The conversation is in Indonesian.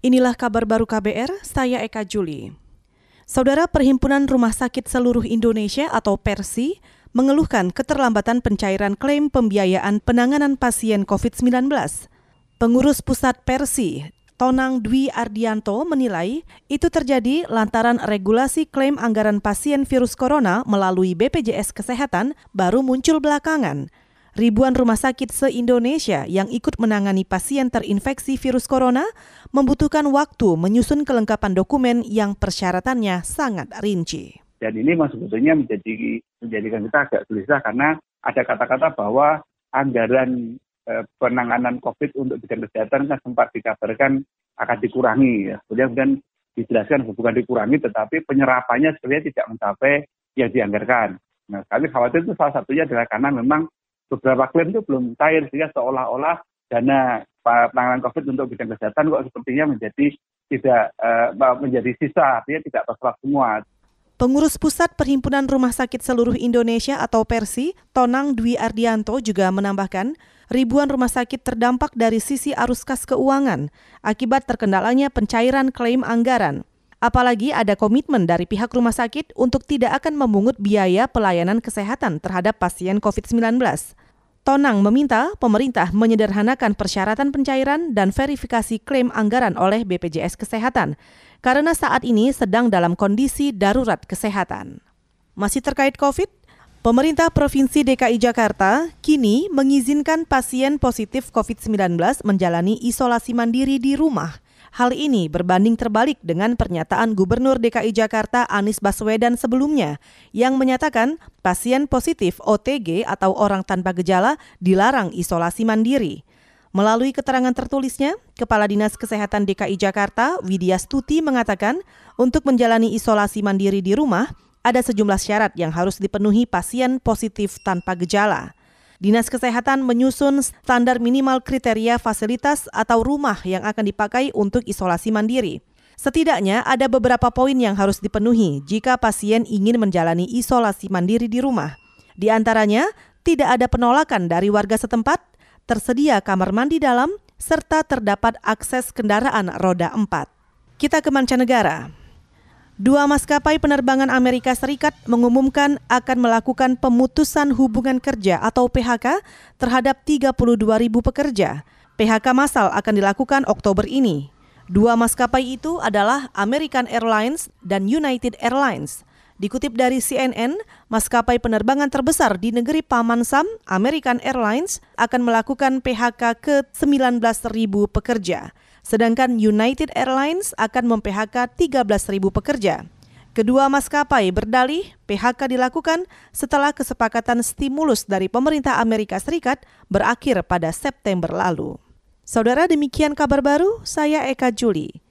Inilah kabar baru KBR, saya Eka Juli. Saudara Perhimpunan Rumah Sakit Seluruh Indonesia atau PERSI mengeluhkan keterlambatan pencairan klaim pembiayaan penanganan pasien COVID-19. Pengurus Pusat PERSI, Tonang Dwi Ardianto menilai itu terjadi lantaran regulasi klaim anggaran pasien virus corona melalui BPJS Kesehatan baru muncul belakangan. Ribuan rumah sakit se-Indonesia yang ikut menangani pasien terinfeksi virus corona membutuhkan waktu menyusun kelengkapan dokumen yang persyaratannya sangat rinci. Dan ini sebetulnya menjadi menjadikan kita agak gelisah karena ada kata-kata bahwa anggaran eh, penanganan COVID untuk bidang kesehatan kan sempat dikabarkan akan dikurangi ya. Kemudian dijelaskan bukan dikurangi tetapi penyerapannya sebenarnya tidak mencapai yang dianggarkan. Nah, kami khawatir itu salah satunya adalah karena memang beberapa klaim itu belum cair sehingga seolah-olah dana penanganan COVID untuk bidang kesehatan kok sepertinya menjadi tidak uh, menjadi sisa, artinya tidak terserap semua. Pengurus Pusat Perhimpunan Rumah Sakit Seluruh Indonesia atau PERSI, Tonang Dwi Ardianto juga menambahkan, ribuan rumah sakit terdampak dari sisi arus kas keuangan akibat terkendalanya pencairan klaim anggaran. Apalagi ada komitmen dari pihak rumah sakit untuk tidak akan memungut biaya pelayanan kesehatan terhadap pasien COVID-19. Tonang meminta pemerintah menyederhanakan persyaratan pencairan dan verifikasi klaim anggaran oleh BPJS Kesehatan karena saat ini sedang dalam kondisi darurat kesehatan. Masih terkait COVID, pemerintah Provinsi DKI Jakarta kini mengizinkan pasien positif COVID-19 menjalani isolasi mandiri di rumah – Hal ini berbanding terbalik dengan pernyataan Gubernur DKI Jakarta Anies Baswedan sebelumnya yang menyatakan pasien positif OTG atau orang tanpa gejala dilarang isolasi mandiri. Melalui keterangan tertulisnya, Kepala Dinas Kesehatan DKI Jakarta, Widya Stuti mengatakan, untuk menjalani isolasi mandiri di rumah, ada sejumlah syarat yang harus dipenuhi pasien positif tanpa gejala. Dinas Kesehatan menyusun standar minimal kriteria fasilitas atau rumah yang akan dipakai untuk isolasi mandiri. Setidaknya ada beberapa poin yang harus dipenuhi jika pasien ingin menjalani isolasi mandiri di rumah. Di antaranya, tidak ada penolakan dari warga setempat, tersedia kamar mandi dalam, serta terdapat akses kendaraan roda 4. Kita ke mancanegara. Dua maskapai penerbangan Amerika Serikat mengumumkan akan melakukan pemutusan hubungan kerja atau PHK terhadap 32 ribu pekerja. PHK massal akan dilakukan Oktober ini. Dua maskapai itu adalah American Airlines dan United Airlines. Dikutip dari CNN, maskapai penerbangan terbesar di negeri Paman Sam, American Airlines, akan melakukan PHK ke 19 ribu pekerja sedangkan United Airlines akan mem-PHK 13.000 pekerja. Kedua maskapai berdalih PHK dilakukan setelah kesepakatan stimulus dari pemerintah Amerika Serikat berakhir pada September lalu. Saudara demikian kabar baru, saya Eka Juli.